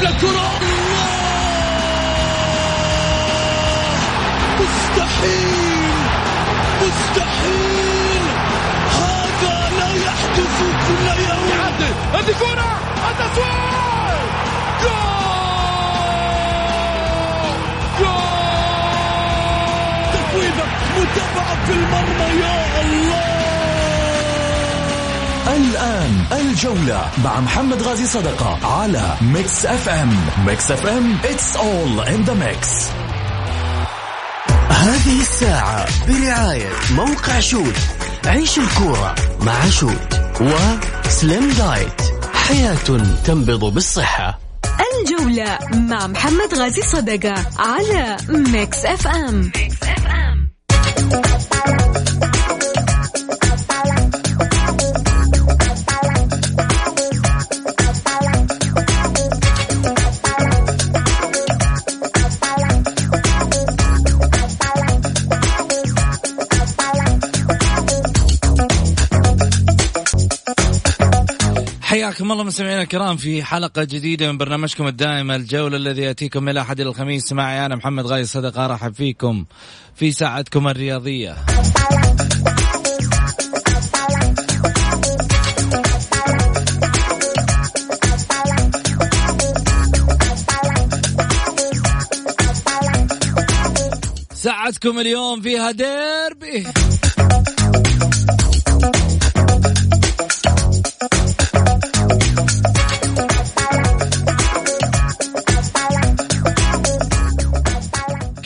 يلعب للكرة مستحيل. مستحيل. هذا لا يحدث كل يوم. يعدل هذه كرة. التسويق جول. جول. متابعة في المرمى يا الله. الآن الجولة مع محمد غازي صدقة على Mix FM. Mix FM it's all in the mix. هذه الساعة برعاية موقع Shoot. عيش الكورة مع Shoot و Slim Diet حياة تنبض بالصحة. الجولة مع محمد غازي صدقة على Mix FM, Mix FM. حياكم الله مستمعينا الكرام في حلقة جديدة من برنامجكم الدائم الجولة الذي يأتيكم من الأحد إلى الخميس. معي أنا محمد غاي صدقة أرحب فيكم في ساعتكم الرياضية. ساعتكم اليوم فيها ديربي.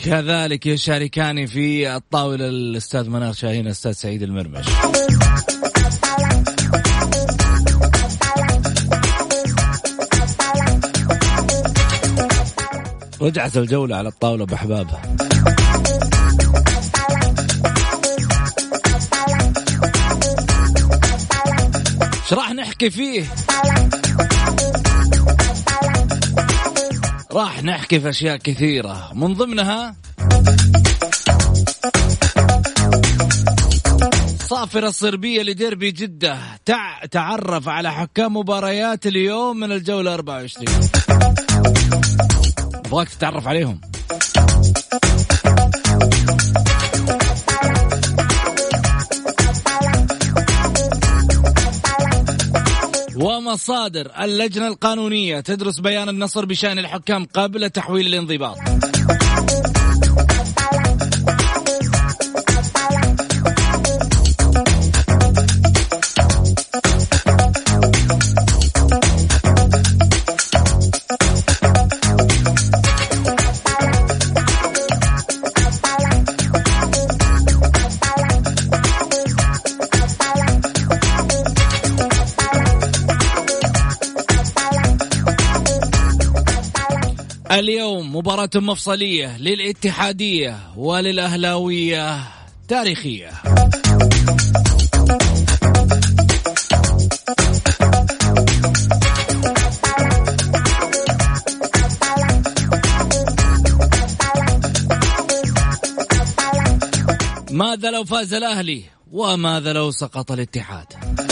كذلك يشاركاني في الطاولة الأستاذ منار شاهين الأستاذ سعيد المرمش. رجعت الجولة على الطاولة بأحبابها إيش راح نحكي فيه؟ راح نحكي في أشياء كثيرة. من ضمنها صافرة الصربية لديربي جدة. تع... تعرف على حكام مباريات اليوم من الجولة 24 ابغاك تتعرف عليهم. ومصادر اللجنة القانونية تدرس بيان النصر بشأن الحكام قبل تحويل الانضباط. اليوم مباراة مفصلية للاتحادية وللأهلاوية تاريخية. ماذا لو فاز الأهلي وماذا لو سقط الاتحاد؟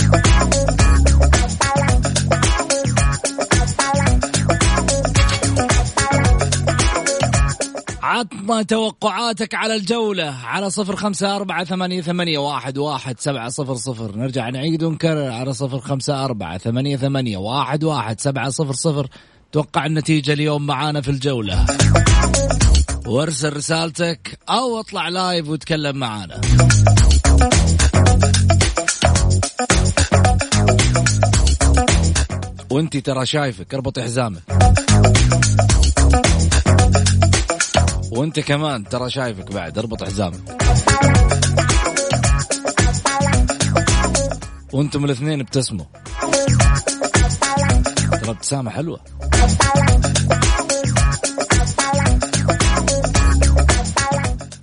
عطنا توقعاتك على الجولة على صفر خمسة أربعة ثمانية, ثمانية واحد, واحد سبعة صفر صفر. نرجع نعيد ونكرر على صفر خمسة أربعة ثمانية, ثمانية واحد, واحد سبعة صفر صفر. توقع النتيجة اليوم معانا في الجولة. وارسل رسالتك أو اطلع لايف وتكلم معانا. وانت ترى شايفك اربط حزامك. وأنت كمان ترى شايفك بعد اربط حزامك. وأنتم الاثنين ابتسموا. ترى ابتسامة حلوة.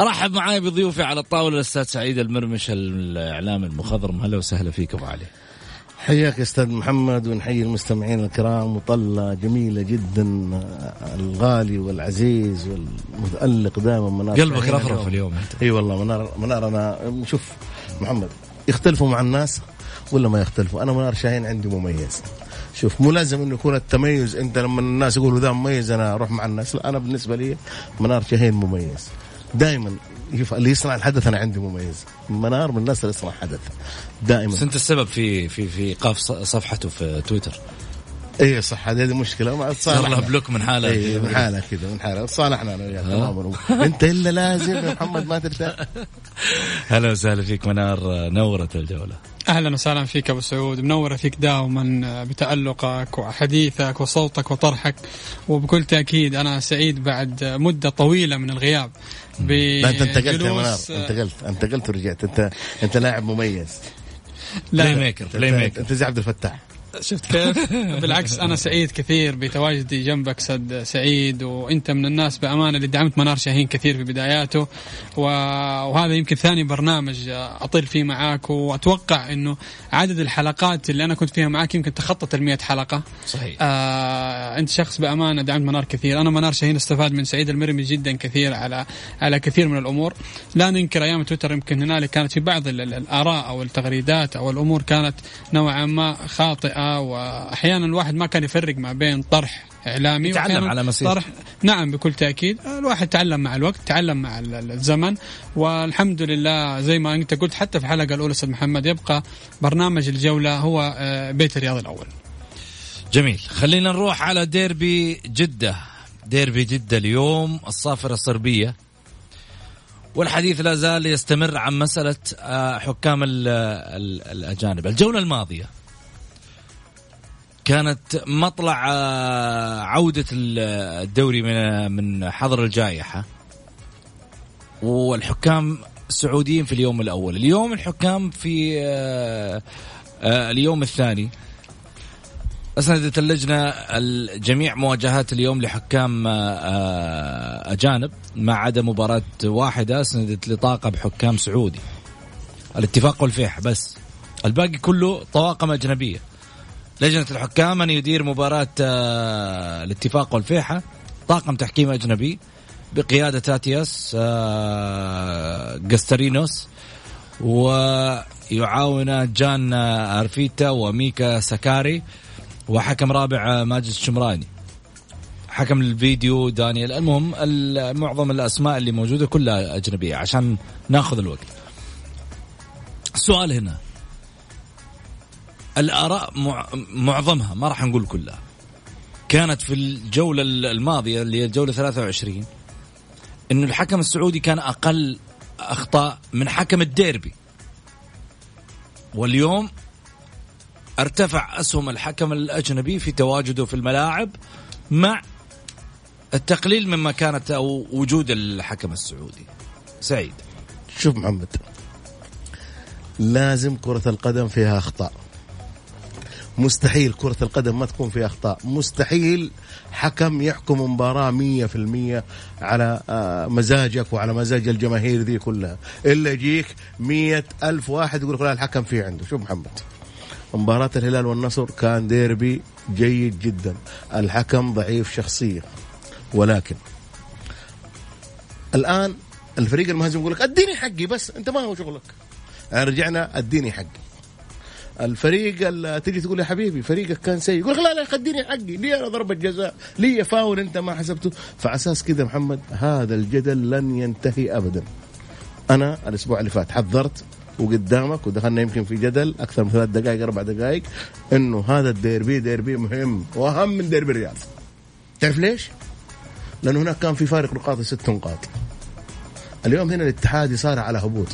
أرحب معاي بضيوفي على الطاولة الأستاذ سعيد المرمش الإعلام المخضرم. هلا وسهلا فيك أبو علي. حياك يا أستاذ محمد ونحيي المستمعين الكرام وطلة جميلة جدا الغالي والعزيز والمتألق دائما منار قلبك رفرف اليوم. انت أي والله منار منار أنا شوف محمد يختلفوا مع الناس ولا ما يختلفوا؟ أنا منار شاهين عندي مميز. شوف مو لازم إنه يكون التميز أنت لما الناس يقولوا ذا مميز أنا أروح مع الناس لا أنا بالنسبة لي منار شاهين مميز. دائما شوف اللي يصنع الحدث أنا عندي مميز. منار من الناس اللي يصنع حدث دائما. بس أنت السبب في في في إيقاف صفحته في تويتر. اي صح هذه مشكلة. ما صار لها block من حالها اي من حالها كذا من حالها تصالحنا أنا وياك تماما أنت إلا لازم يا محمد ما ترتاح. هلا وسهلا فيك منار نورت الجولة. أهلا وسهلا فيك أبو سعود. منورة فيك دائما بتألقك وحديثك وصوتك وطرحك. وبكل تأكيد أنا سعيد بعد مدة طويلة من الغياب لا أنت انتقلت يا منار بجلوس- انتقلت انتقلت ورجعت. أنت أنت لاعب مميز. playmaker playmaker أنت زي عبد الفتاح. شفت. كيف؟ بالعكس أنا سعيد كثير بتواجدي جنبك سد سعيد وأنت من الناس بأمانة اللي دعمت منار شاهين كثير في بداياته. وهذا يمكن ثاني برنامج اطير فيه معاك وأتوقع إنه عدد الحلقات اللي أنا كنت فيها معاك يمكن تخطت ال حلقة. صحيح. آه أنت شخص بأمانة دعمت منار كثير. أنا منار شاهين استفاد من سعيد المرمي جدا كثير على على كثير من الأمور. لا ننكر أيام تويتر يمكن هنالك كانت في بعض ال- ال- الآراء أو التغريدات أو الأمور كانت نوعا ما خاطئة. وأحيانا الواحد ما كان يفرق ما بين طرح إعلامي يتعلم وأحياناً على مسيرته. طرح نعم بكل تأكيد. الواحد تعلم مع الوقت تعلم مع ال- ال- الزمن. والحمد لله زي ما أنت قلت حتى في الحلقة الأولى أستاذ محمد يبقى برنامج الجولة هو آه، بيت الرياض الأول. جميل. خلينا نروح على ديربي جدة. ديربي جدة اليوم الصافرة الصربية. والحديث لا زال يستمر عن مسألة آه، حكام ال- ال- الأجانب. الجولة الماضية. كانت مطلع آه، عودة ال- الدوري من من حظر الجائحة. والحكام السعوديين في اليوم الأول. اليوم الحكام في آه، آه، اليوم الثاني. أسندت اللجنة جميع مواجهات اليوم لحكام أجانب ما عدا مباراة واحدة أسندت لطاقة بحكام سعودي. الاتفاق والفيح بس. الباقي كله طواقم أجنبية. لجنة الحكام من يدير مباراة آه، الاتفاق والفيحة. طاقم تحكيم أجنبي بقيادة تاتياس آه، جاسترينوس ويعاون جان أرفيتا وميكا سكاري وحكم رابع ماجد الشمراني حكم الفيديو دانيال المهم ال- معظم الأسماء اللي موجودة كلها أجنبية عشان ناخذ الوقت. السؤال هنا. الآراء مع- معظمها ما راح نقول كلها. كانت في الجولة الماضية اللي هي الجولة 23 إنه الحكم السعودي كان أقل أخطاء من حكم الديربي. واليوم ارتفع أسهم الحكم الأجنبي في تواجده في الملاعب مع التقليل من مكانه أو وجود الحكم السعودي. سعيد. شوف محمد لازم كرة القدم فيها أخطاء. مستحيل كرة القدم ما تكون فيها أخطاء. مستحيل حكم يحكم مباراة مية في المية على آه، مزاجك وعلى مزاج الجماهير ذي كلها. إلا يجيك مية ألف واحد يقول لك الحكم في عنده. شوف محمد. مباراة الهلال والنصر كان ديربي جيد جدا. الحكم ضعيف شخصية ولكن الآن الفريق المهزوم يقول لك أديني حقي بس أنت ما هو شغلك. يعني رجعنا أديني حقي. الفريق تجي تقول يا حبيبي فريقك كان سيء يقول لا لا خديني حقي لي أنا ضربة جزاء؟ لي فاول أنت ما حسبته؟ فعلى أساس كذا محمد هذا الجدل لن ينتهي ابدا. أنا الأسبوع اللي فات حذرت وقدامك ودخلنا يمكن في جدل أكثر من ثلاث دقائق أربع دقائق إنه هذا الديربي ديربي مهم وأهم من ديربي الرياض تعرف ليش؟ لأنه هناك كان في فارق نقاط ست نقاط. اليوم هنا الاتحاد صار على هبوط.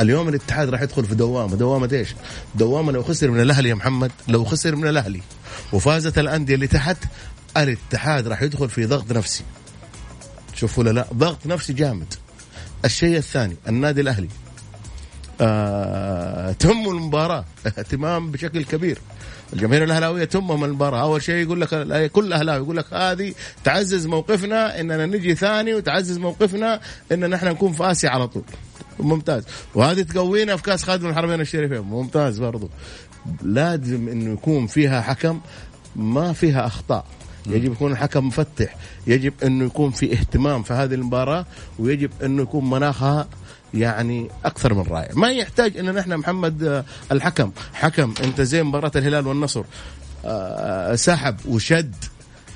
اليوم الاتحاد راح يدخل في دوامة. دوامة إيش؟ دوامة لو خسر من الأهلي يا محمد لو خسر من الأهلي. وفازت الأندية اللي تحت الاتحاد راح يدخل في ضغط نفسي. شوفوا لا لا ضغط نفسي جامد. الشيء الثاني النادي الأهلي. آه تهمه المباراة. اهتمام بشكل كبير. الجماهير الأهلاوية تهمهم المباراة. أول شيء يقول لك كل أهلاوي يقول لك هذه تعزز موقفنا إننا نجي ثاني وتعزز موقفنا إن إحنا نكون في آسيا على طول. ممتاز. وهذه تقوينا في كاس خادم الحرمين الشريفين ممتاز برضو. لازم إنه يكون فيها حكم ما فيها أخطاء. يجب يكون الحكم مفتح. يجب إنه يكون في اهتمام في هذه المباراة ويجب إنه يكون مناخها يعني أكثر من رائع. ما يحتاج ان نحن محمد آه، الحكم حكم أنت زي مباراة الهلال والنصر آه، سحب وشد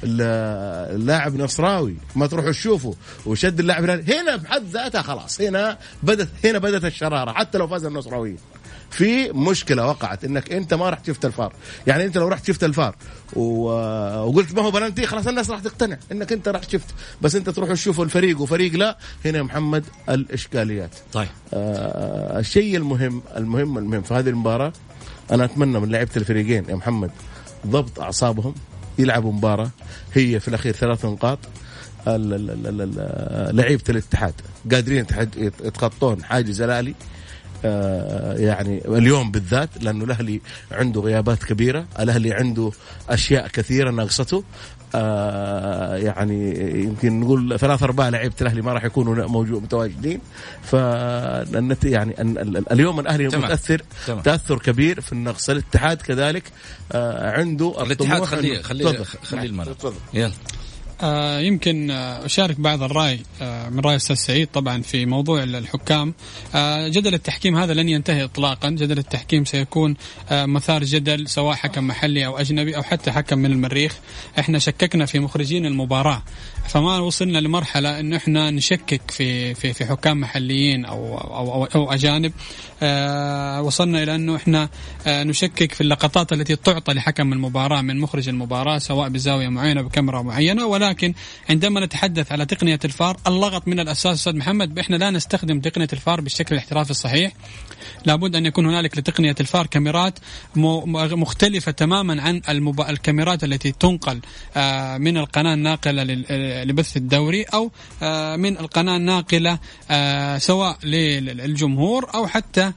اللاعب نصراوي. ما تروحوا تشوفوا. وشد اللاعب هنا. بحد ذاتها خلاص. هنا بدت هنا بدت الشرارة. حتى لو فاز النصراويين. في مشكلة وقعت. إنك أنت ما رحت شفت الفار. يعني أنت لو رحت شفت الفار. وقلت ما هو بلنتي خلاص الناس راح تقتنع إنك أنت رحت شفت. بس أنت تروح تشوف الفريق وفريق لا. هنا يا محمد الإشكاليات. طيب. آه الشيء المهم المهم المهم في هذه المباراة أنا أتمنى من لعيبة الفريقين يا محمد ضبط أعصابهم. يلعبوا مباراة هي في الأخير ثلاث نقاط. لعيبة الاتحاد قادرين يتخطون حاجز الآلي. آه، يعني اليوم بالذات لأنه الأهلي عنده غيابات كبيرة، الأهلي عنده أشياء كثيرة ناقصته. آه يعني يمكن نقول ثلاث أرباع لعيبة الأهلي ما راح يكونوا موجود متواجدين. ف يعني اليوم الأهلي متأثر تمام. تأثر كبير في النقص. الاتحاد كذلك آه عنده الاتحاد خليه خليه خليه الملعب. يلا. آه يمكن آه أشارك بعض الرأي آه من رأي الاستاذ سعيد طبعا في موضوع الحكام. جدل التحكيم هذا لن ينتهي اطلاقا. جدل التحكيم سيكون مثار جدل سواء حكم محلي أو أجنبي أو حتى حكم من المريخ. إحنا شككنا في مخرجين المباراة. فما وصلنا لمرحلة إنه إحنا نشكك في في في حكام محليين أو أو أو, أو أجانب. آه وصلنا إلى إنه إحنا آه نشكك في اللقطات التي تعطى لحكم المباراة من مخرج المباراة سواء بزاوية معينة بكاميرا معينة. ولكن عندما نتحدث على تقنية الفار اللغط من الأساس أستاذ محمد إحنا لا نستخدم تقنية الفار بالشكل الاحترافي الصحيح. لابد أن يكون هنالك لتقنية الفار كاميرات مختلفة تماما عن الكاميرات التي تنقل آه من القناة الناقلة لبث الدوري أو آه من القناة الناقلة آه سواء للجمهور أو حتى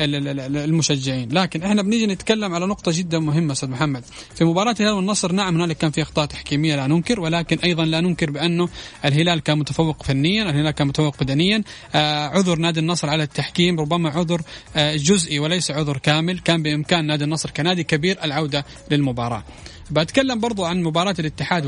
للمشجعين. لكن إحنا بنيجي نتكلم على نقطة جدا مهمة أستاذ محمد. في مباراة الهلال والنصر نعم هنالك كان في أخطاء تحكيمية لا ننكر ولكن أيضا لا ننكر بأنه الهلال كان متفوق فنيا الهلال كان متفوق بدنيا. آه عذر نادي النصر على التحكيم ربما عذر جزئي وليس عذر كامل. كان بإمكان نادي النصر كنادي كبير العودة للمباراة. بتكلم برضو عن مباراة الاتحاد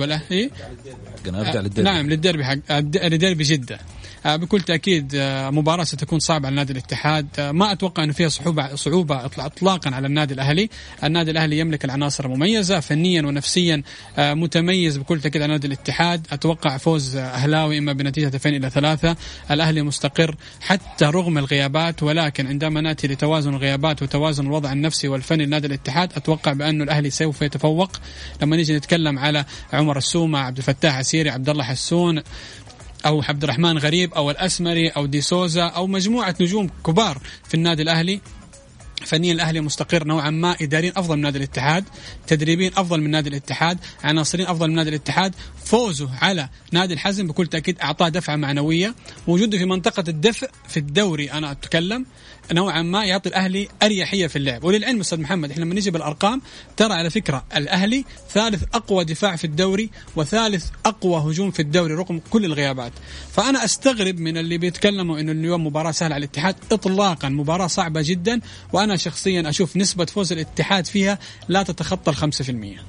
للديربي. نعم للديربي حق لديربي جدة. بكل تأكيد آه، مباراة ستكون صعبة على نادي الاتحاد. آه، ما أتوقع أنه فيها صعوبة صعوبة اطلاقا على النادي الأهلي. النادي الأهلي يملك العناصر المميزة فنيا ونفسيا متميز بكل تأكيد على نادي الاتحاد. أتوقع فوز أهلاوي إما بنتيجه 2 إلى 3 الأهلي مستقر حتى رغم الغيابات ولكن عندما نأتي لتوازن الغيابات وتوازن الوضع النفسي والفني لنادي الاتحاد أتوقع بانه الأهلي سوف يتفوق. لما نيجي نتكلم على عمر السومة عبد الفتاح عسيري عبد الله حسون أو عبد الرحمن غريب أو الأسمري أو دي سوزا أو مجموعة نجوم كبار في النادي الأهلي. فنيا الأهلي مستقر نوعا ما اداريا أفضل من نادي الاتحاد تدريبيا أفضل من نادي الاتحاد عناصرين أفضل من نادي الاتحاد فوزه على نادي الحزم بكل تأكيد أعطاه دفعة معنوية وجوده في منطقة الدفء في الدوري أنا أتكلم نوعا ما يعطي الأهلي أريحية في اللعب. وللعلم أستاذ محمد إحنا لما نيجي بالأرقام ترى على فكرة الأهلي ثالث أقوى دفاع في الدوري وثالث أقوى هجوم في الدوري رغم كل الغيابات. فأنا أستغرب من اللي بيتكلموا إنه اليوم مباراة سهلة على الاتحاد اطلاقا مباراة صعبة جدا وأنا شخصيا أشوف نسبة فوز الاتحاد فيها لا تتخطى ال 5%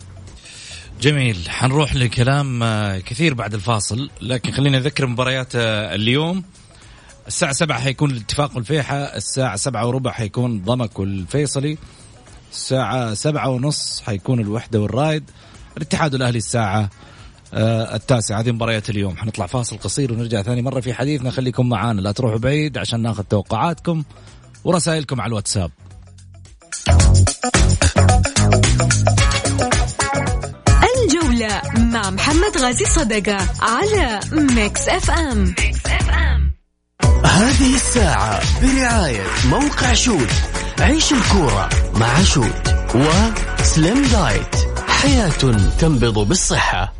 جميل. حنروح لكلام آه، كثير بعد الفاصل لكن خلينا نذكر مباريات آه، اليوم. الساعة سبعة حيكون الاتفاق والفيحة الساعة سبعة وربع حيكون ضمك والفيصلي الساعة سبعة ونص حيكون الوحدة والرايد. الاتحاد والأهلي الساعة آه التاسعة. هذه مباريات اليوم. حنطلع فاصل قصير ونرجع ثاني مرة في حديثنا. خليكم معانا لا تروحوا بعيد عشان ناخذ توقعاتكم ورسائلكم على الواتساب. الجولة مع محمد غازي صدقة على Mix FM. هذه الساعة برعاية موقع Shoot عيش الكورة مع شوت وسليم دايت حياة تنبض بالصحة.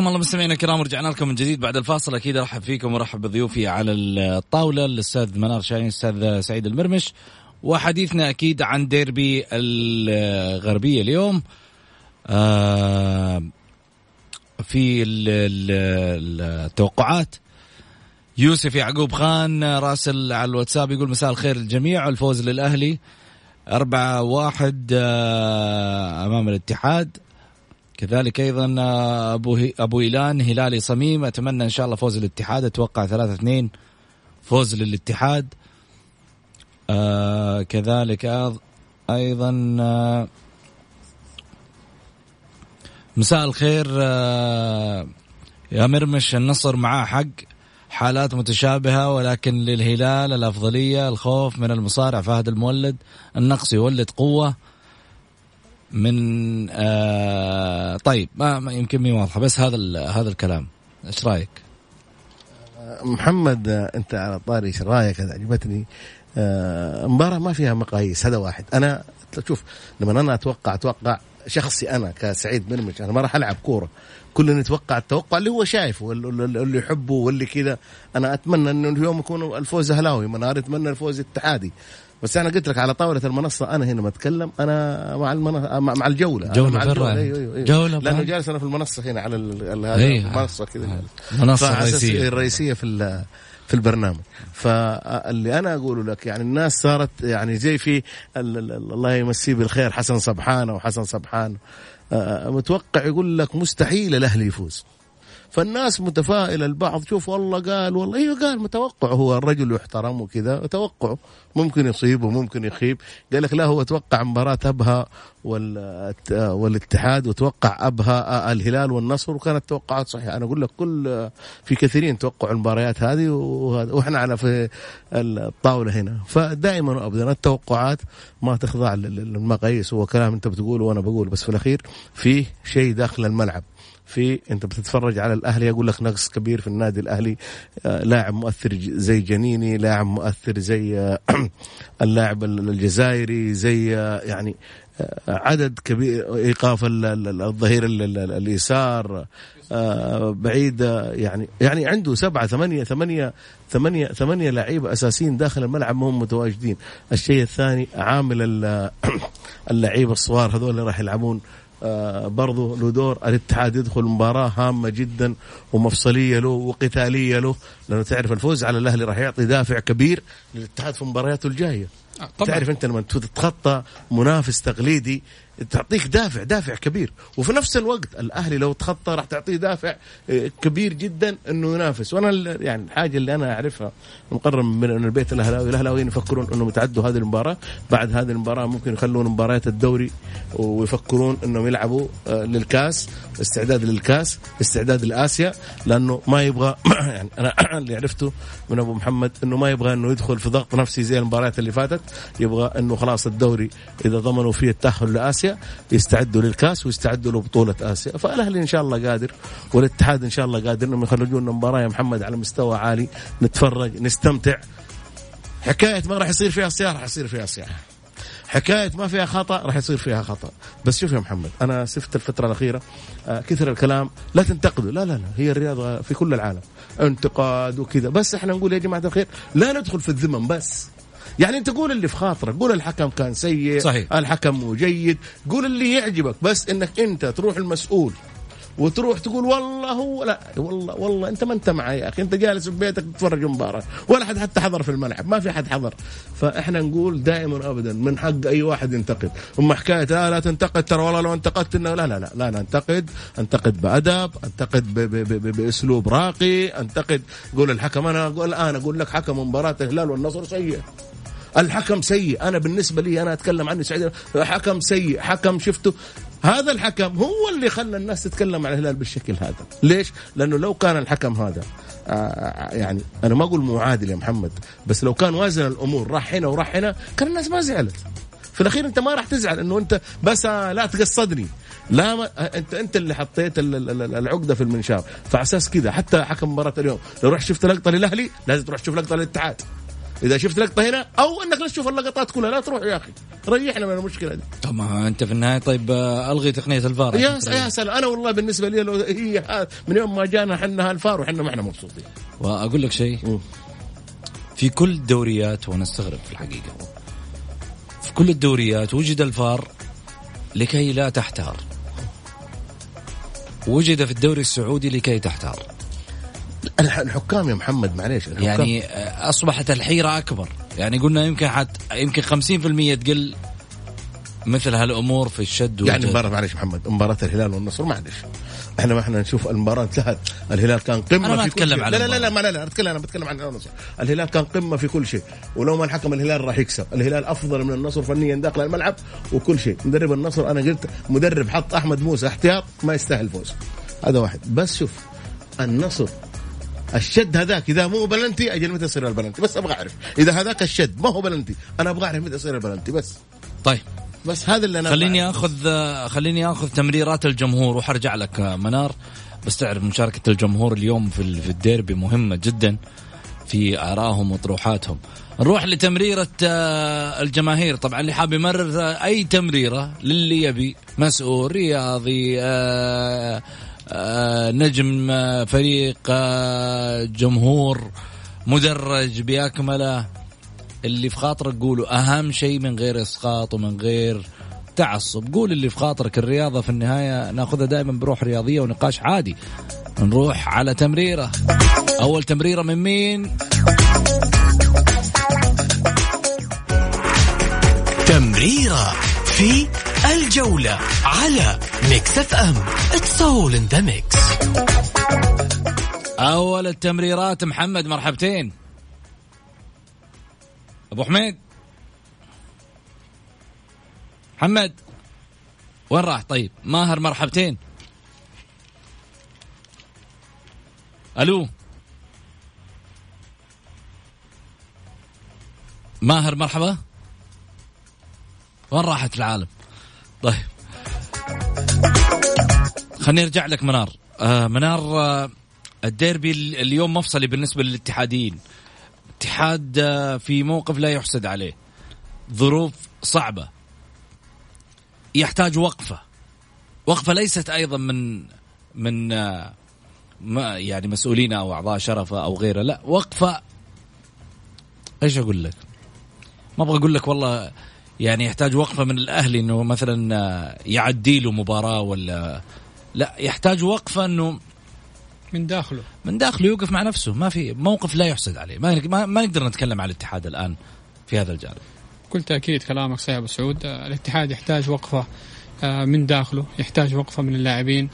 حياكم الله مستمعينا الكرام ورجعنا لكم من جديد بعد الفاصل. أكيد أرحب فيكم وأرحب بضيوفي على الطاولة الأستاذ منار شاهين الأستاذ سعيد المرمش وحديثنا أكيد عن ديربي الغربية اليوم. آه، في التوقعات يوسف يعقوب خان راسل على الواتساب يقول مساء الخير للجميع الفوز للأهلي أربعة واحد آه، أمام الاتحاد. كذلك أيضا آه، أبو, هي أبو إيلان هلالي صميم. أتمنى إن شاء الله فوز الاتحاد. أتوقع ثلاثة اثنين فوز للاتحاد. آه كذلك أيضا آه مساء الخير آه يا مرمش. النصر معاه حق. حالات متشابهة ولكن للهلال الأفضلية الخوف من المصارع فهد المولد. النقص يولد قوة. من آه طيب ما, يمكن مي واضحة بس هذا هذا الكلام. إيش رأيك؟ محمد أنت على طاري إيش رأيك؟ عجبتني. آه، مباراة ما فيها مقاييس هذا واحد. أنا شوف لما أنا أتوقع أتوقع شخصي أنا كسعيد مرمش أنا ما راح ألعب كورة. كلنا نتوقع التوقع اللي هو شايفه اللي يحبه واللي كذا. أنا أتمنى إنه اليوم يكون الفوز أهلاوي منار أتمنى الفوز اتحادي بس أنا قلت لك على طاولة المنصة أنا هنا بتكلم أنا مع المنصة مع الجولة جولة مع الجولة. أيوه أيوه أيوه. جولة لأنه جالس أنا في المنصة هنا على المنصة كذا. المنصة الرئيسية. الرئيسية في في البرنامج. فاللي أنا أقوله لك يعني الناس صارت يعني زي في الله يمسيه بالخير حسن سبحانه وحسن سبحانه متوقع يقول لك مستحيل الأهلي يفوز. فالناس متفائلة البعض. شوف والله قال والله أيوه قال متوقع هو الرجل يحترم وكذا توقعه ممكن يصيب وممكن يخيب. قال لك لا هو توقع مباراة أبها والاتحاد وتوقع أبها الهلال والنصر وكانت توقعات صحيحة. أنا أقول لك كل في كثيرين توقعوا المباريات هذه وإحنا على في الطاولة هنا. فدائما وابدا التوقعات ما تخضع للمقاييس. هو كلام أنت بتقوله وأنا بقول بس في الأخير في شيء داخل الملعب. في انت بتتفرج على الأهلي يقول لك نقص كبير في النادي الأهلي. آه، لاعب مؤثر زي جنيني لاعب مؤثر زي آه، اللاعب الجزائري زي آه، يعني عدد كبير إيقاف الظهير اليسار بعيد يعني يعني عنده سبعة ثمانية ثمانية ثمانية ثمانية لعيبة أساسيين داخل الملعب ما هم متواجدين. الشيء الثاني عامل اللعيبة الصغار هذول اللي راح يلعبون آه، برضو له دور الاتحاد يدخل مباراة هامة جدا ومفصلية له وقتالية له لأنه تعرف الفوز على الأهلي راح يعطي دافع كبير للاتحاد في مبارياته الجاية. طبعا. تعرف أنت لما تتخطى منافس تقليدي تعطيك دافع دافع كبير. وفي نفس الوقت الأهلي لو تخطى راح تعطيه دافع آه، كبير جدا إنه ينافس. وأنا يعني الحاجة اللي أنا أعرفها مقرر من البيت الأهلاوي الأهلاويين يفكرون إنهم يتعدوا هذه المباراة. بعد هذه المباراة ممكن يخلون مباريات الدوري ويفكرون إنهم يلعبوا آه، للكاس استعداد للكاس استعداد لآسيا. لأنه ما يبغى يعني أنا اللي عرفته من أبو محمد إنه ما يبغى إنه يدخل في ضغط نفسي زي المباريات اللي فاتت. يبغى انه خلاص الدوري اذا ضمنوا فيه التاهل لآسيا اسيا يستعدوا للكاس ويستعدوا لبطولة آسيا. فالأهلي إن شاء الله قادر والاتحاد إن شاء الله قادر. إنهم يخرجون مباراة يا محمد على مستوى عالي. نتفرج نستمتع. حكاية ما راح يصير فيها صياح راح يصير فيها صياح حكاية ما فيها خطأ راح يصير فيها خطأ. بس شوف يا محمد أنا سفت الفترة الأخيرة آه، كثر الكلام. لا تنتقدوا. لا لا لا. هي الرياضة في كل العالم. انتقاد وكذا. بس إحنا نقول يا جماعة الخير لا ندخل في الذمم بس. يعني انت قول اللي في خاطرك قول الحكم كان سيء صحيح. الحكم مو جيد قول اللي يعجبك بس انك انت تروح المسؤول وتروح تقول والله هو لا والله والله انت ما انت معي يا أخي انت جالس في بيتك تتفرج مباراه ولا حد حتى حضر في الملعب ما في حد حضر. فإحنا نقول دائما ابدا من حق أي واحد ينتقد. اما حكاية لا لا تنتقد ترى والله لو انتقدت انه لا لا لا لا ننتقد انتقد. بأدب انتقد ب ب ب بأسلوب راقي انتقد قول الحكم أنا أقول الان أقول لك حكم مباراة الهلال والنصر سيء. الحكم سيء. أنا بالنسبة لي أنا أتكلم عني سعيد. حكم سيء. حكم شفته. هذا الحكم هو اللي خلى الناس تتكلم عن الهلال بالشكل هذا. ليش؟ لأنه لو كان الحكم هذا آه يعني أنا ما أقول معادل يا محمد بس لو كان وازن الأمور راح هنا وراح هنا كان الناس ما زعلت. في الأخير أنت ما راح تزعل إنه أنت بس آه، لا تقصدني. لا ما أنت أنت اللي حطيت العقدة في المنشار. فعلى أساس كذا حتى حكم مباراة اليوم لو رحت شفت لقطة للأهلي لازم تروح تشوف لقطة للاتحاد. إذا شفت لقطة هنا أو إنك لا تشوف اللقطات كلها لا تروح يا أخي. ريحنا من المشكلة دي. طب ما أنت في النهاية طيب آه، ألغي تقنية الفار. يا يا سلام. أنا والله بالنسبة لي لو هي من يوم ما جانا إحنا الفار وحنا ما إحنا مبسوطين. وأقول لك شيء. في كل الدوريات وأنا استغرب في الحقيقة في كل الدوريات وجد الفار لكي لا تحتار. وجد في الدوري السعودي لكي تحتار. الحكام يا محمد معليش يعني أصبحت الحيرة أكبر. يعني قلنا يمكن حت يمكن 50% تقل مثل هالأمور في الشد يعني والجذب. مباراة معلش محمد مباراة الهلال والنصر معلش إحنا ما إحنا نشوف المباراة انتهت الهلال كان قمة أنا ما في كل أتكلم شيء. على لا لا لا, لا. ما لا لا أتكلم أنا بتكلم عن النصر الهلال كان قمة في كل شيء ولو ما الحكم الهلال راح يكسب. الهلال أفضل من النصر فنيا داخل الملعب وكل شيء. مدرب النصر أنا قلت مدرب حط أحمد موسى احتياط ما يستاهل فوز. هذا واحد. بس شوف النصر الشد هذاك إذا مو بلنتي أجل متى يصير البلنتي؟ بس أبغى أعرف. إذا هذاك الشد ما هو بلنتي أنا أبغى أعرف متى يصير البلنتي بس. طيب. بس هذا اللي أنا خليني آخذ خليني آخذ تمريرات الجمهور وحرجع لك منار. بس تعرف مشاركة الجمهور اليوم في في الديربي مهمة جدا في آرائهم وطروحاتهم. نروح لتمريرة آه، الجماهير. طبعا اللي حاب يمرر آه، أي تمريرة للي يبي مسؤول رياضي آه، نجم آه، فريق آه، جمهور مدرج بأكمله اللي في خاطرك قوله أهم شيء من غير إسقاط ومن غير تعصب. قول اللي في خاطرك الرياضة في النهاية ناخذها دائما بروح رياضية ونقاش عادي. نروح على تمريرة. أول تمريرة من مين؟ تمريرة في الجولة على Mix FM it's all in the mix أول التمريرات محمد مرحبتين. أبو حميد. محمد وين راح؟ طيب ماهر مرحبتين. ألو. ماهر مرحبا. وين راحت العالم؟ طيب. خليني أرجع لك منار. آه منار آه الديربي ال- اليوم مفصلي بالنسبة للاتحاديين. اتحاد آه في موقف لا يحسد عليه. ظروف صعبة. يحتاج وقفة. وقفة ليست أيضا من من آه ما يعني مسؤولين أو أعضاء شرفه أو غيره. لا وقفة. إيش أقول لك؟ ما أبغى أقول لك والله يعني يحتاج وقفة من الاهلي إنه مثلا آه، يعدي له مباراة ولا لا يحتاج وقفة إنه من داخله. من داخله يوقف مع نفسه. ما في موقف لا يحسد عليه. ما, ما, ما نقدر نتكلم على الاتحاد الآن في هذا الجانب. بكل تاكيد كلامك صحيح أبو سعود. آه، الاتحاد يحتاج وقفة آه، من داخله يحتاج وقفة من اللاعبين.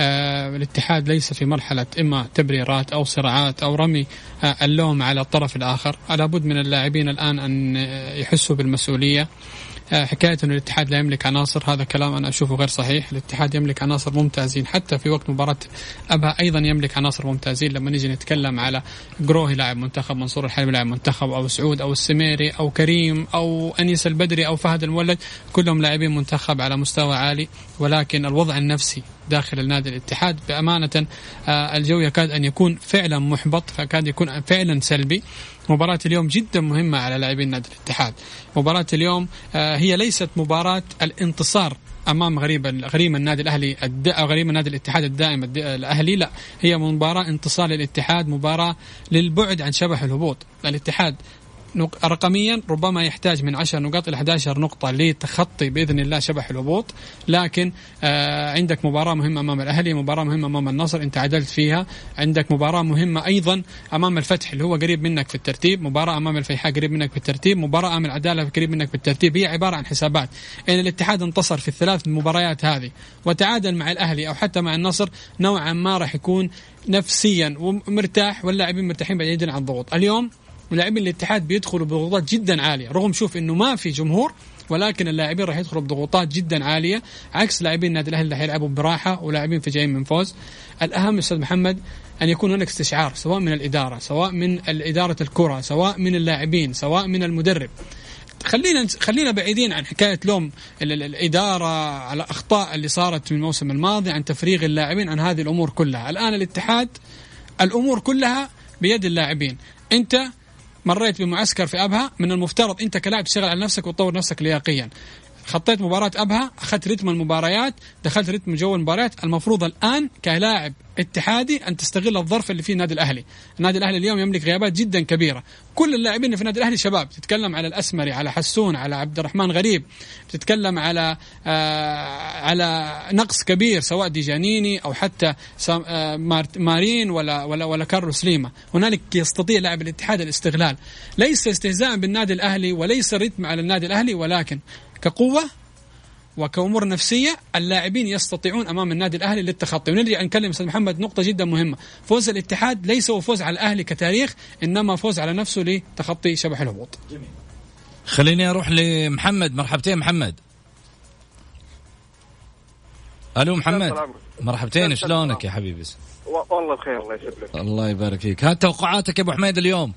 الاتحاد ليس في مرحلة إما تبريرات أو صراعات أو رمي آه، اللوم على الطرف الآخر. لابد من اللاعبين الآن أن آه، يحسوا بالمسؤولية. آه، حكاية انه الاتحاد لا يملك عناصر هذا كلام أنا أشوفه غير صحيح، الاتحاد يملك عناصر ممتازين. حتى في وقت مباراة أبها أيضا يملك عناصر ممتازين. لما نيجي نتكلم على قروهي لاعب منتخب، منصور الحلبي لاعب منتخب أو سعود أو السميري أو كريم أو أنيس البدري أو فهد المولد كلهم لاعبين منتخب على مستوى عالي. ولكن الوضع النفسي داخل النادي الاتحاد بأمانة آه، الجو يكاد أن يكون فعلا محبط فكاد يكون فعلا سلبي. مباراة اليوم جدا مهمة على لاعبين نادي الاتحاد. مباراة اليوم آه، هي ليست مباراة الانتصار أمام غريب غريم النادي الأهلي غريم النادي الاتحاد الدائم الد... الأهلي لا. هي مباراة انتصار للاتحاد مباراة للبعد عن شبح الهبوط. الاتحاد رقميا ربما يحتاج من 10 نقاط إلى 11 نقطة لتخطي بإذن الله شبح الهبوط، لكن آه عندك مباراة مهمة أمام الأهلي، مباراة مهمة أمام النصر إنت عدلت فيها، عندك مباراة مهمة أيضا أمام الفتح اللي هو قريب منك في الترتيب، مباراة أمام الفيحاء قريب منك في الترتيب، مباراة أمام العدالة قريب منك في الترتيب، هي عبارة عن حسابات، ان الاتحاد انتصر في الثلاث مباريات هذه. وتعادل مع الأهلي أو حتى مع النصر نوعا ما راح يكون نفسيا ومرتاح واللاعبين مرتاحين بعيدا عن الضغوط، اليوم لاعبين الاتحاد بيدخلوا بضغوطات جدا عالية. رغم شوف إنه ما في جمهور ولكن اللاعبين راح يدخلوا بضغوطات جدا عالية عكس لاعبين النادي الأهلي اللي حيلعبوا براحة ولاعبين في جايين من فوز. الأهم أستاذ محمد أن يكون هناك استشعار سواء من الإدارة سواء من إدارة الكرة سواء من اللاعبين سواء من المدرب. خلينا خلينا بعيدين عن حكاية لوم ال- ال- الإدارة على اخطاء اللي صارت من الموسم الماضي عن تفريغ اللاعبين عن هذه الأمور كلها. الآن الاتحاد الأمور كلها بيد اللاعبين. أنت مريت بمعسكر في أبها من المفترض أنت كلاعب تشتغل على نفسك وتطور نفسك لياقيا. خطيت مباراة أبها أخذت رتم المباريات دخلت رتم جو المباريات. المفروض الآن كلاعب اتحادي أن تستغل الظرف اللي فيه النادي الأهلي. النادي الأهلي اليوم يملك غيابات جدا كبيرة. كل اللاعبين اللي في النادي الأهلي شباب. تتكلم على الأسمري على حسون على عبد الرحمن غريب. تتكلم على آه على نقص كبير سواء ديجانيني أو حتى آه مار- مارين ولا ولا ولا كارلوس ليما هنالك يستطيع لاعب الاتحاد الاستغلال. ليس استهزاء بالنادي الأهلي وليس رتم على النادي الأهلي ولكن كقوة وكأمور نفسية اللاعبين يستطيعون أمام النادي الأهلي للتخطي. ونرجع نكلم أستاذ محمد نقطة جدا مهمة. فوز الاتحاد ليس هو فوز على الأهلي كتاريخ إنما فوز على نفسه لتخطي شبح الهبوط. خليني أروح لمحمد. مرحبتين محمد. ألو محمد. السلام. مرحبتين. شلونك يا حبيبي؟ والله بخير الله يسلمك. الله يبارك فيك هات توقعاتك يا أبو حميد اليوم.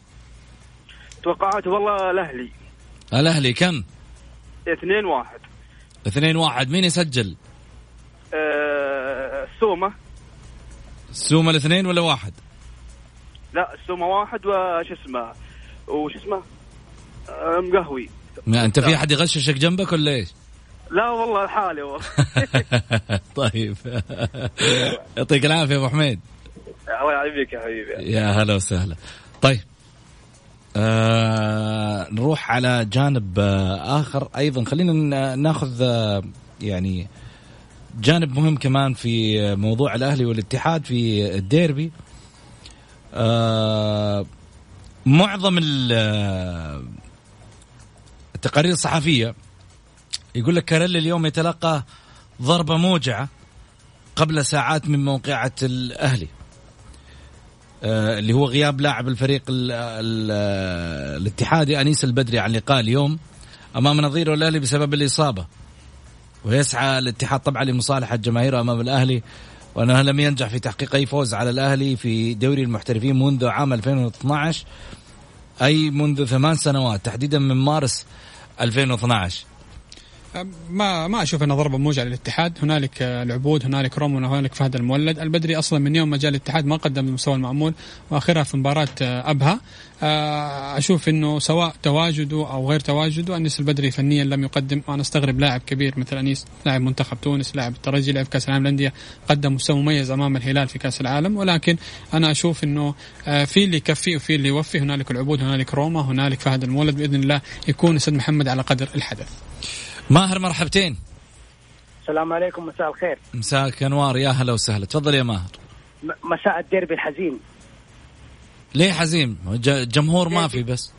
توقعات والله الأهلي. الأهلي كم؟ 2 1 اثنين واحد. مين يسجل؟ أه السومه السومة الاثنين ولا واحد؟ لا السومه واحد وش اسمه؟ وش اسمه؟ آه، مقهوي. ما انت في أحد يغششك جنبك ولا إيش؟ لا والله لحالي والله طيب. يعطيك العافية أبو حميد. الله يعافيك يا حبيبي. يا هلا وسهلا. طيب. آه نروح على جانب آه آخر. أيضا خلينا ناخذ آه يعني جانب مهم كمان في موضوع الأهلي والاتحاد في الديربي. آه معظم آه، التقارير الصحفية يقول لك كاريلي اليوم يتلقى ضربة موجعة قبل ساعات من موقعة الأهلي. اللي هو غياب لاعب الفريق ال ال الاتحادي أنيس البدري عن لقاء اليوم أمام نظيره الأهلي بسبب الإصابة. ويسعى الاتحاد طبعا لمصالحة جماهيره أمام الأهلي وأنه لم ينجح في تحقيق أي فوز على الأهلي في دوري المحترفين منذ عام 2012 أي منذ ثمان سنوات تحديدا من مارس 2012 ما ما أشوف انها ضربة موجعة للاتحاد. هنالك آه، العبود هنالك روم هنالك فهد المولد. البدري أصلا من يوم ما جاء الاتحاد ما قدم المستوى المعمول وآخرها في مباراة آه، أبها. آه، أشوف إنه سواء تواجده أو غير تواجده أنيس البدري فنيا لم يقدم. وأنا أستغرب لاعب كبير مثل أنيس لاعب منتخب تونس لاعب الترجي لاعب كأس العالم للأندية قدم مستوى مميز أمام الهلال في كأس العالم. ولكن أنا أشوف إنه في اللي يكفي وفي اللي يوفي. هنالك العبود هنالك روما هنالك فهد المولد. بإذن الله يكون أستاذ محمد على قدر الحدث. ماهر مرحبتين. السلام عليكم مساء الخير. مساك أنوار يا هلا وسهلا. تفضل يا ماهر. مساء الديربي الحزين. ليه حزين؟ جمهور ما في بس.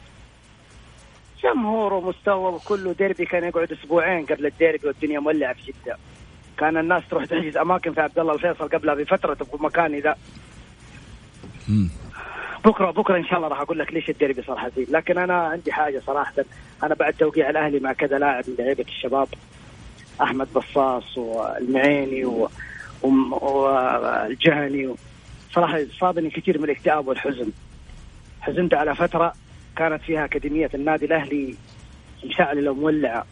جمهور ومستوى وكله ديربي كان يقعد أسبوعين قبل الديربي والدنيا مولعة في جدة. كان الناس تروح تحجز أماكن في عبد الله الفيصل قبلها بفترة تبغى مكان اذا. بكرة بكرة إن شاء الله راح أقول لك ليش الديربي صار حزين. لكن أنا عندي حاجة صراحة. أنا بعد توقيع الأهلي مع كذا لاعب من لعيبة الشباب أحمد بصاص والمعيني والجهني و... صراحة صابني كثير من الاكتئاب والحزن. حزنت على فترة كانت فيها أكاديمية النادي الأهلي مشعلله ومولعه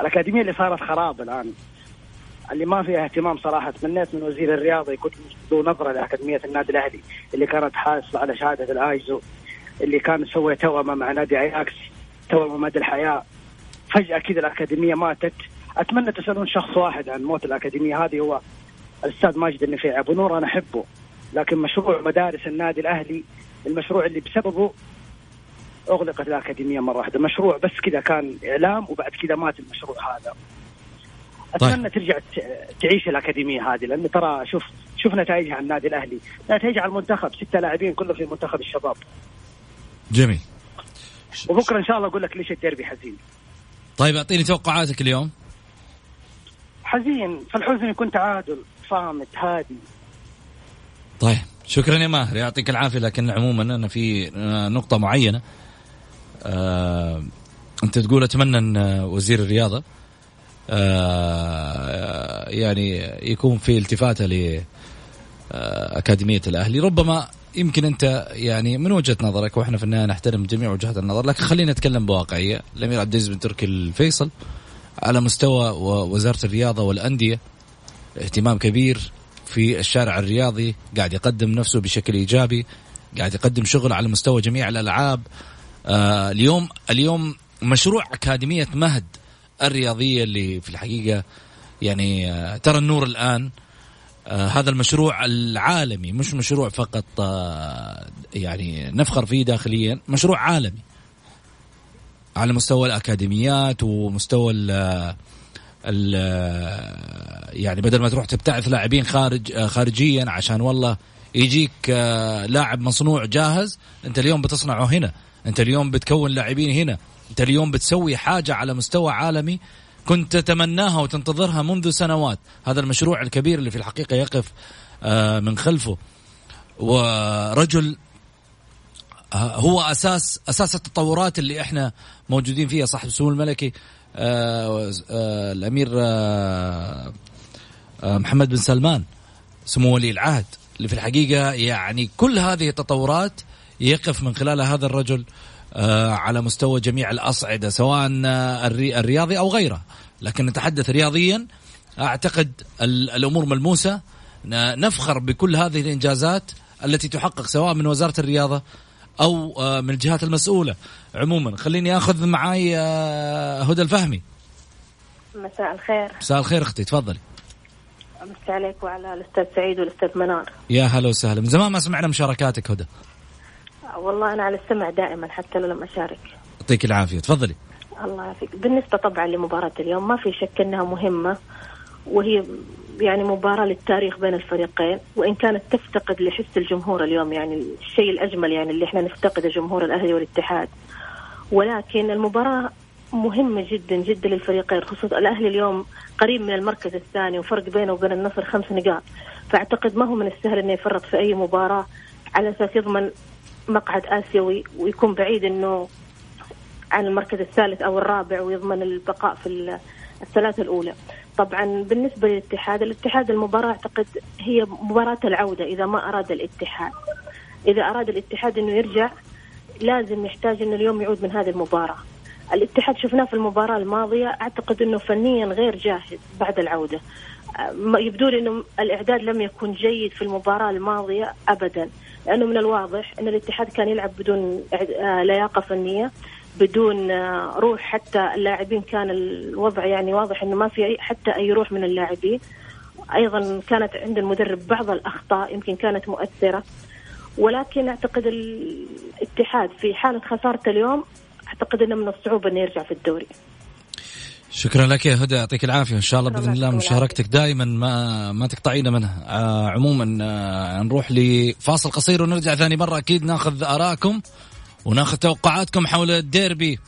الأكاديمية اللي صارت خراب الآن. اللي ما فيها اهتمام صراحة. تمنيت من وزير الرياضة يكون له نظرة لأكاديمية النادي الأهلي اللي كانت حاصلة على شهادة الآيزو اللي كان سوى توأمة مع نادي أياكس توأمة مدى الحياة. فجأة كذا الأكاديمية ماتت. أتمنى تسألون شخص واحد عن موت الأكاديمية. هذه هو الأستاذ ماجد النفيع. أبو نور أنا أحبه لكن مشروع مدارس النادي الأهلي المشروع اللي بسببه أغلقت الأكاديمية مرة واحدة. مشروع بس كذا كان إعلام وبعد كذا مات المشروع هذا. أتمنى ترجع ت- تعيش الأكاديمية هذه لأن ترى شوف شوف نتائجها على النادي الأهلي. نتائجها على المنتخب ستة لاعبين كلهم في منتخب الشباب. جميل. وبكرة إن شاء الله أقول لك ليش الديربي حزين. طيب أعطيني توقعاتك اليوم. حزين فالحزن يكون تعادل صامت هادي. طيب شكرا يا ماهر يعطيك العافية. لكن عموما أنا في آه، نقطة معينة. آه أنت تقول أتمنى أن آه، وزير الرياضة يعني يكون في التفاته ل آه، أكاديمية الأهلي. ربما يمكن أنت يعني من وجهة نظرك وإحنا في النهاية نحترم جميع وجهات النظر لكن خلينا نتكلم بواقعية. الأمير عبد العزيز بن تركي الفيصل على مستوى و- وزارة الرياضة والأندية اهتمام كبير في الشارع الرياضي قاعد يقدم نفسه بشكل إيجابي قاعد يقدم شغل على مستوى جميع الألعاب. آه اليوم اليوم مشروع أكاديمية مهد. الرياضية اللي في الحقيقة يعني آه ترى النور الآن آه هذا المشروع العالمي مش مشروع فقط آه يعني نفخر فيه داخليا مشروع عالمي على مستوى الأكاديميات ومستوى ال ال يعني بدل ما تروح تبتعث لاعبين خارج خارجيا عشان والله يجيك لاعب مصنوع جاهز أنت اليوم بتصنعه هنا أنت اليوم بتكون لاعبين هنا. أنت اليوم بتسوي حاجة على مستوى عالمي كنت تتمناها وتنتظرها منذ سنوات. هذا المشروع الكبير اللي في الحقيقة يقف آه، من خلفه. ورجل آه، هو أساس أساس التطورات اللي إحنا موجودين فيها. صاحب السمو الملكي آه، الأمير محمد بن سلمان سمو ولي العهد. اللي في الحقيقة يعني كل هذه التطورات يقف من خلال هذا الرجل. على مستوى جميع الأصعدة سواء الرياضي أو غيره. لكن نتحدث رياضيا أعتقد الأمور ملموسة. نفخر بكل هذه الإنجازات التي تحقق سواء من وزارة الرياضة أو آه، من الجهات المسؤولة. عموما خليني أخذ معاي آه، هدى الفهمي. مساء الخير. مساء الخير أختي تفضلي. مساء عليك وعلى الأستاذ سعيد والأستاذ منار. يا هلا وسهلا. من زمان ما سمعنا مشاركاتك هدى. والله أنا على السمع دائما حتى لو لم أشارك. يعطيك العافية. تفضلي. الله يعافيك. بالنسبة طبعا لمباراة اليوم ما في شك إنها مهمة وهي يعني مباراة للتاريخ بين الفريقين وإن كانت تفتقد لحس الجمهور اليوم يعني الشيء الأجمل يعني اللي إحنا نفتقده جمهور الأهلي والاتحاد. ولكن المباراة مهمة جدا جدا للفريقين خصوصا الأهلي اليوم قريب من المركز الثاني وفرق بينه وبين النصر خمس نقاط. فأعتقد ما هو من السهل أنه يفرط في أي مباراة على أساس يضمن مقعد آسيوي ويكون بعيد أنه عن المركز الثالث أو الرابع ويضمن البقاء في الثلاثة الأولى. طبعا بالنسبة للاتحاد الاتحاد المباراة أعتقد هي مباراة العودة إذا ما أراد الاتحاد. إذا أراد الاتحاد أنه يرجع لازم يحتاج أنه اليوم يعود من هذه المباراة. الاتحاد شفناه في المباراة الماضية أعتقد أنه فنيا غير جاهز بعد العودة. يبدو لي أنه الإعداد لم يكن جيد في المباراة الماضية أبدا. لأنه من الواضح أن الاتحاد كان يلعب بدون آه، لياقة فنية بدون آه، روح. حتى اللاعبين كان الوضع يعني واضح أنه ما في حتى أي روح من اللاعبين. أيضا كانت عند المدرب بعض الأخطاء يمكن كانت مؤثرة. ولكن أعتقد الاتحاد في حالة خسارته اليوم أعتقد أنه من الصعوبة إنه يرجع في الدوري. شكرا لك يا هدى يعطيك العافية. إن شاء الله بإذن الله مشاركتك دائما ما ما تقطعينا منها. آه عموما آه نروح لفاصل قصير ونرجع ثاني مرة. أكيد ناخذ آرائكم وناخذ توقعاتكم حول الديربي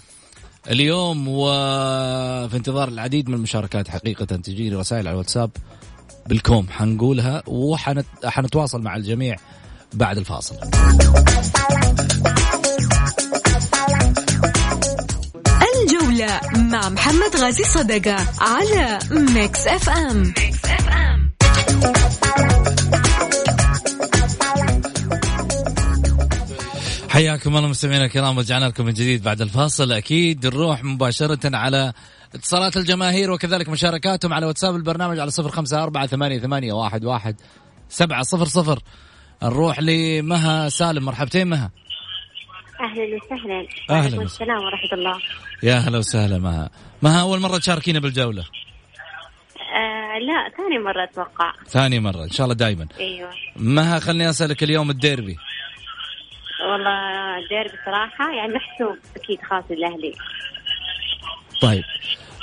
اليوم. وفي انتظار العديد من المشاركات حقيقة تجيني رسائل على الواتساب بالكوم. حنقولها وحنتواصل مع الجميع بعد الفاصل. الجولة مع محمد غازي صدقة على Mix FM, Mix FM. حياكم الله مستمعينا الكرام رجعنا لكم من جديد بعد الفاصل. أكيد نروح مباشرة على اتصالات الجماهير وكذلك مشاركاتهم على واتساب البرنامج على صفر خمسة أربعة ثمانية, ثمانية واحد, واحد سبعة صفر صفر. نروح لمها سالم مرحبتين مها. أهلا وسهلا. أهلا السلام ورحمة الله. يا أهلا وسهلا مها. مها أول مرة تشاركينا بالجولة. آه لا ثاني مرة أتوقع. ثاني مرة إن شاء الله دائما أيوه. مها خلني أسألك اليوم الديربي. والله الديربي بصراحة يعني محسوب أكيد خاص للأهلي طيب.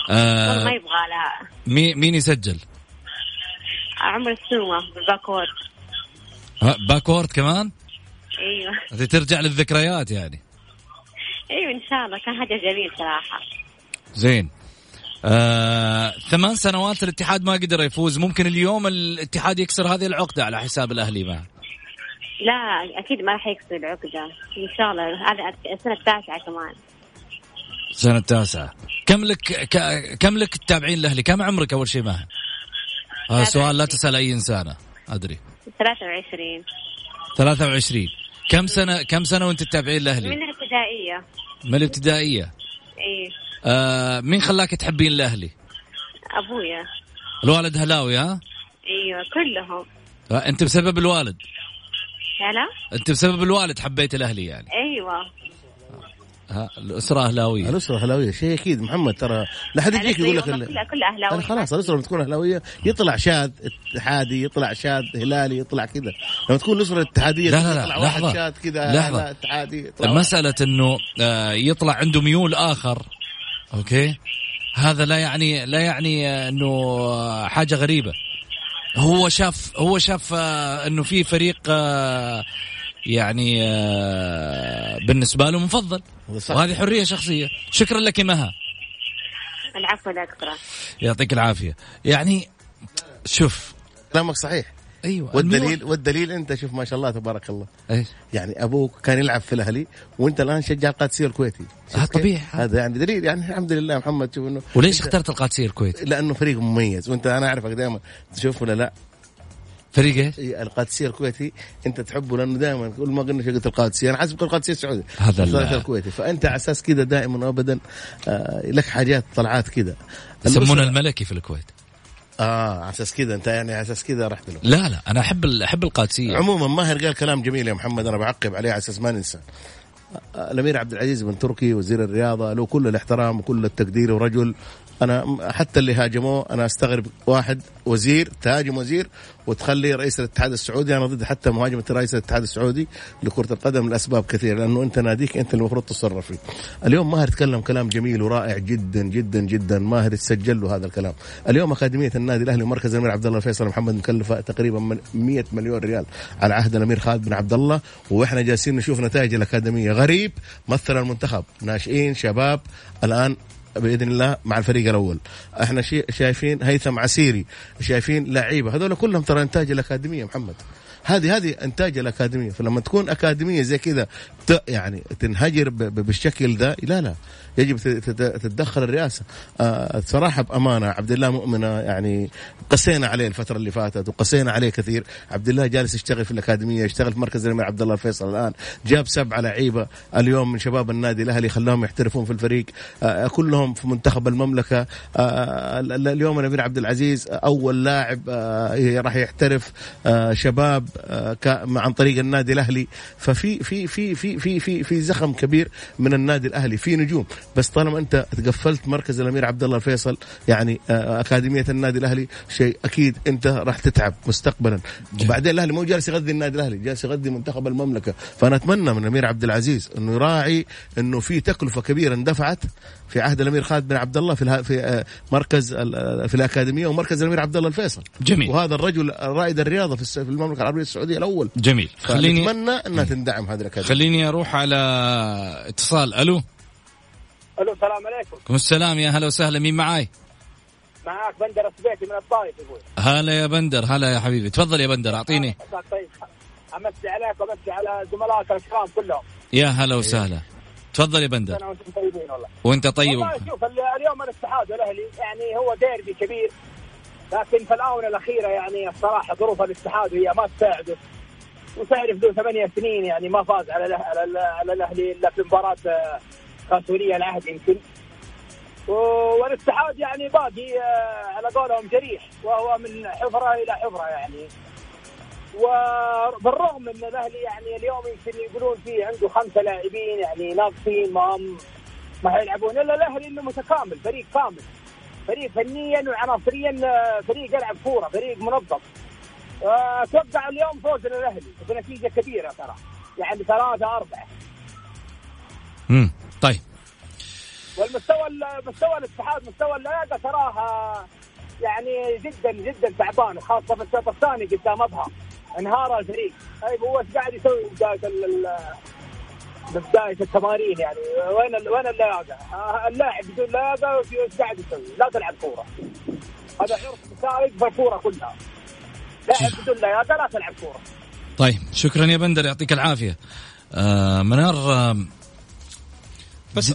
آه ما يبغى لها مي مين يسجل؟ عمر السومة بالباكورد backward كمان؟ أيوه. ترجع للذكريات يعني. أيوه إن شاء الله. كان هدف جميل صراحة. زين. آه، ثمان سنوات الاتحاد ما قدر يفوز. ممكن اليوم الاتحاد يكسر هذه العقدة على حساب الأهلي معه لا أكيد ما راح يكسر العقدة. إن شاء الله. هذا السنة التاسعة كمان. السنة التاسعة. كم لك ك... كم لك تتابعين الاهلي كم عمرك أول شيء معه هذا سؤال لا تسأل أي انسانه أدري. 23 23 كم سنه كم سنة وانت تتابعين الأهلي؟ من الابتدائية. من الابتدائية؟ إي. آه مين خلاك تحبين الأهلي؟ أبويا. الوالد هلاوي ها؟ إيوه كلهم. آه أنت بسبب الوالد؟ هلا؟ أنت بسبب الوالد حبيت الأهلي يعني؟ إيوه. الأسرة أهلاوية. الأسرة أهلاوية شيء أكيد. محمد ترى لا حد يجيك يقول لك كل أهلاوية. خلاص الأسرة لما تكون أهلاوية يطلع شاذ اتحادي يطلع شاذ هلالي يطلع كذا. لما تكون الأسرة الاتحادية لا لا لا لحظة. شاذ كذا لحظة. اتحادي مسألة إنه آه، يطلع عنده ميول آخر. أوكي؟ هذا لا يعني لا يعني إنه حاجة غريبة. هو شاف هو شاف آه، إنه في فريق آه، يعني آه، بالنسبة له مفضل. وهذه حرية شخصية. شكرا لك مها. العفو لا أكثر يعطيك العافية. يعني شوف. كلامك صحيح. أيوه والدليل والدليل أنت شوف ما شاء الله تبارك الله. إيش؟ يعني أبوك كان يلعب في الأهلي وأنت الآن شجع القادسية الكويتي. هذا؟ طبيعي. هذا يعني دليل. يعني الحمد لله محمد شوف إنه وليش اخترت القادسية الكويت؟ لأنه فريق مميز. وأنت أنا أعرفك دائما تشوف ولا لا؟ فريق إيش؟ القادسية الكويتي. أنت تحبه لأنه دائما كل ما قلنا شقة القادسية أنا حاسب القادسية السعودي هذا الكويتي. فأنت على أساس كذا دائما وابدا آه لك حاجات طلعات كذا يسمونه الملكي في الكويت. آه على أساس كذا أنت يعني على أساس كذا رحت له. لا لا أنا أحب أحب القادسية. عموما ماهر قال كلام جميل يا محمد أنا بعقب عليه على أساس ما ننسى. الأمير عبد العزيز بن تركي وزير الرياضة له كل الاحترام وكل التقدير ورجل أنا حتى اللي هاجموه أنا أستغرب واحد وزير تهاجم وزير وتخلي رئيس الاتحاد السعودي أنا ضد حتى مهاجمة رئيس الاتحاد السعودي لكرة القدم لأسباب كثيرة لأنه أنت ناديك أنت المفروض تتصرف فيه. اليوم ماهر تكلم كلام جميل ورائع جدا جدا جدا ماهر تسجل له هذا الكلام. اليوم أكاديمية النادي الأهلي ومركز الأمير عبد الله الفيصل محمد مكلفة تقريبا من 100 مليون ريال على عهد الأمير خالد بن عبد الله وإحنا جالسين نشوف نتائج الأكاديمية غريب مثل المنتخب ناشئين شباب الآن بإذن الله مع الفريق الأول. إحنا شايفين هيثم عسيري شايفين لعيبة هذول كلهم ترى إنتاج الأكاديمية محمد. هذه هذه إنتاج الأكاديمية. فلما تكون أكاديمية زي كذا يعني تنهجر بالشكل ده لا لا. يجب تت- تت- تتدخل الرئاسة. آه صراحة بأمانة عبد الله مؤمنه يعني قسينا عليه الفترة اللي فاتت وقسينا عليه كثير. عبد الله جالس يشتغل في الأكاديمية يشتغل في مركز الامير عبد الله الفيصل الآن. جاب سبعه لعيبة اليوم من شباب النادي الأهلي خلاهم يحترفون في الفريق. آه كلهم في منتخب المملكة. آه ال- ال- اليوم الأمير عبد العزيز أول لاعب آه راح يحترف آه شباب آه عن طريق النادي الأهلي. ففي في في في في في في زخم كبير من النادي الأهلي. في نجوم. بس طالما أنت تقفلت مركز الأمير عبد الله الفيصل يعني آه، أكاديمية النادي الأهلي شيء أكيد أنت راح تتعب مستقبلا. وبعدين الأهلي مو جالس يغذي النادي الأهلي جالس يغذي منتخب المملكة. فأنا أتمنى من الأمير عبد العزيز أنه يراعي أنه في تكلفة كبيرة اندفعت في عهد الأمير خالد بن عبد الله في في آه، مركز آه، في الأكاديمية ومركز الأمير عبد الله الفيصل. جميل. وهذا الرجل رائد الرياضة في المملكة العربية السعودية الأول. جميل. خليني اتمنى أنها تندعم هذه الأكاديمية. خليني أروح على اتصال. ألو؟ ألو السلام عليكم. السلام. يا هلا وسهلا. مين معاي؟ معاك بندر السبيتي من الطائف أبوي هلا يا بندر. هلا يا حبيبي. تفضل يا بندر أعطيني. طيب. أمسي عليك وأمسي على زملائك الكرام كلهم. يا هلا وسهلا. تفضل يا بندر. أنا وأنتم طيبين والله. وأنت طيب. والله شوف ال- اليوم الاتحاد والاهلي يعني هو ديربي كبير. لكن في الآونة الأخيرة يعني الصراحة ظروف الاتحاد هي ما تساعده. وتعرف له ثمانية سنين يعني ما فاز على على, ال- على الأهلي إلا في مباراة آه، كاس ولي العهد يمكن. والاتحاد يعني باقي آه، على قولهم جريح. وهو من حفرة إلى حفرة يعني. وبالرغم من الأهلي يعني اليوم يمكن يقولون فيه عنده خمسة لاعبين يعني ناقصين ما ما حيلعبون. إلا الأهلي إنه متكامل فريق كامل. فريق فنيا وعناصريا آه، فريق يلعب كورة فريق منظم. آه، أتوقع اليوم فوز للاهلي بنتيجة كبيرة ترى. يعني ثلاثة أربعة. امم طيب. والمستوى مستوى الاتحاد مستوى اللياقة تراه آه، يعني جدا جدا تعبان وخاصه في الشوط الثاني قدام أبها. انهار الفريق. طيب هو إيش قاعد يسوي؟ بدايه بدايه التمارين يعني. وين ال- وين اللياقه؟ آه، اللاعب بدون لياقه إيش قاعد يسوي؟ لا تلعب كورة. هذا عرف سائد في الكوره كلها. لاعب بدون لياقه لا تلعب كورة. طيب شكرا يا بندر يعطيك العافية. آه منار آه بس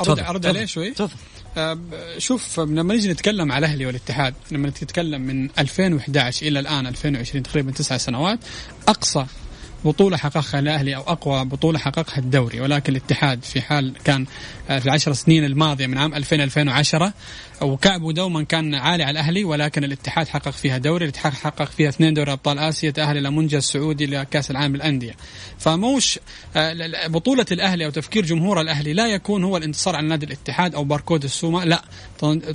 ارد أرد عليه شوي. تفضل. آه، شوف لما نيجي نتكلم على الأهلي والاتحاد لما نتكلم من 2011 إلى الآن 2020 تقريبا تسع سنوات أقصى بطولة حققها الأهلي أو أقوى بطولة حققها الدوري ولكن الاتحاد في حال كان آه، في العشر سنين الماضية من عام 2000 2010 وكعبه دوما كان عالي على الأهلي ولكن الاتحاد حقق فيها دوري الاتحاد حقق فيها اثنين دوري أبطال آسيا تأهل إلى منجز سعودي لكأس العالم للأندية. فموش آه، بطولة الأهلي أو تفكير جمهور الأهلي لا يكون هو الانتصار على نادي الاتحاد أو باركود السومة لا.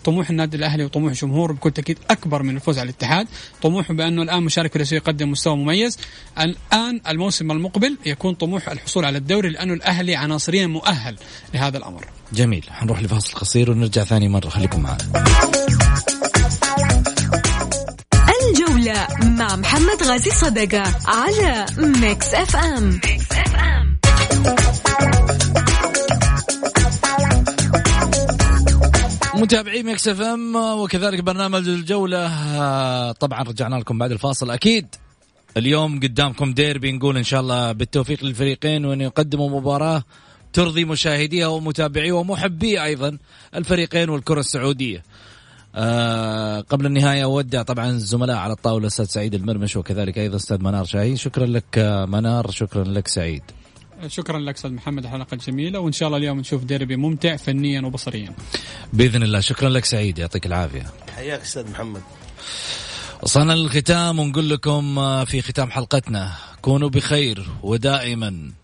طموح النادي الأهلي وطموح جمهوره بكل تأكيد أكبر من الفوز على الاتحاد. طموحه بأنه الآن مشارك في يقدم مستوى مميز. الآن الموسم المقبل يكون طموح الحصول على الدوري لأنه الأهلي عناصريا مؤهل لهذا الأمر. جميل. حنروح لفاصل قصير ونرجع ثاني مرة. خليكم معنا. الجولة مع محمد غازي صدقة على ميكس اف ام متابعي Mix FM وكذلك برنامج الجولة. طبعا رجعنا لكم بعد الفاصل. أكيد اليوم قدامكم ديربي نقول إن شاء الله بالتوفيق للفريقين وأن يقدموا مباراة. ترضي مشاهديها ومتابعي ومحبي أيضا الفريقين والكرة السعودية. آه قبل النهاية أودع طبعا الزملاء على الطاولة أستاذ سعيد المرمش وكذلك أيضا أستاذ منار شاهين. شكرا لك آه، منار شكرا لك سعيد. شكرا لك أستاذ محمد الحلقة الجميله وإن شاء الله اليوم نشوف ديربي ممتع فنيا وبصريا. بإذن الله. شكرا لك سعيد يعطيك العافية. حياك أستاذ محمد. وصلنا للختام ونقول لكم آه، في ختام حلقتنا كونوا بخير ودائما.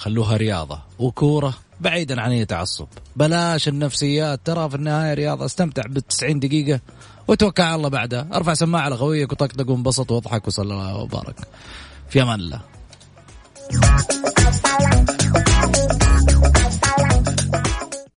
خلوها رياضة وكورة بعيدا عن أي تعصب. بلاش النفسيات. ترى في النهاية رياضة استمتع بالتسعين دقيقة وتوكل على الله بعدها. ارفع سماعة على خويك وطقطق وانبسط واضحك وصلى الله وبارك. في أمان الله.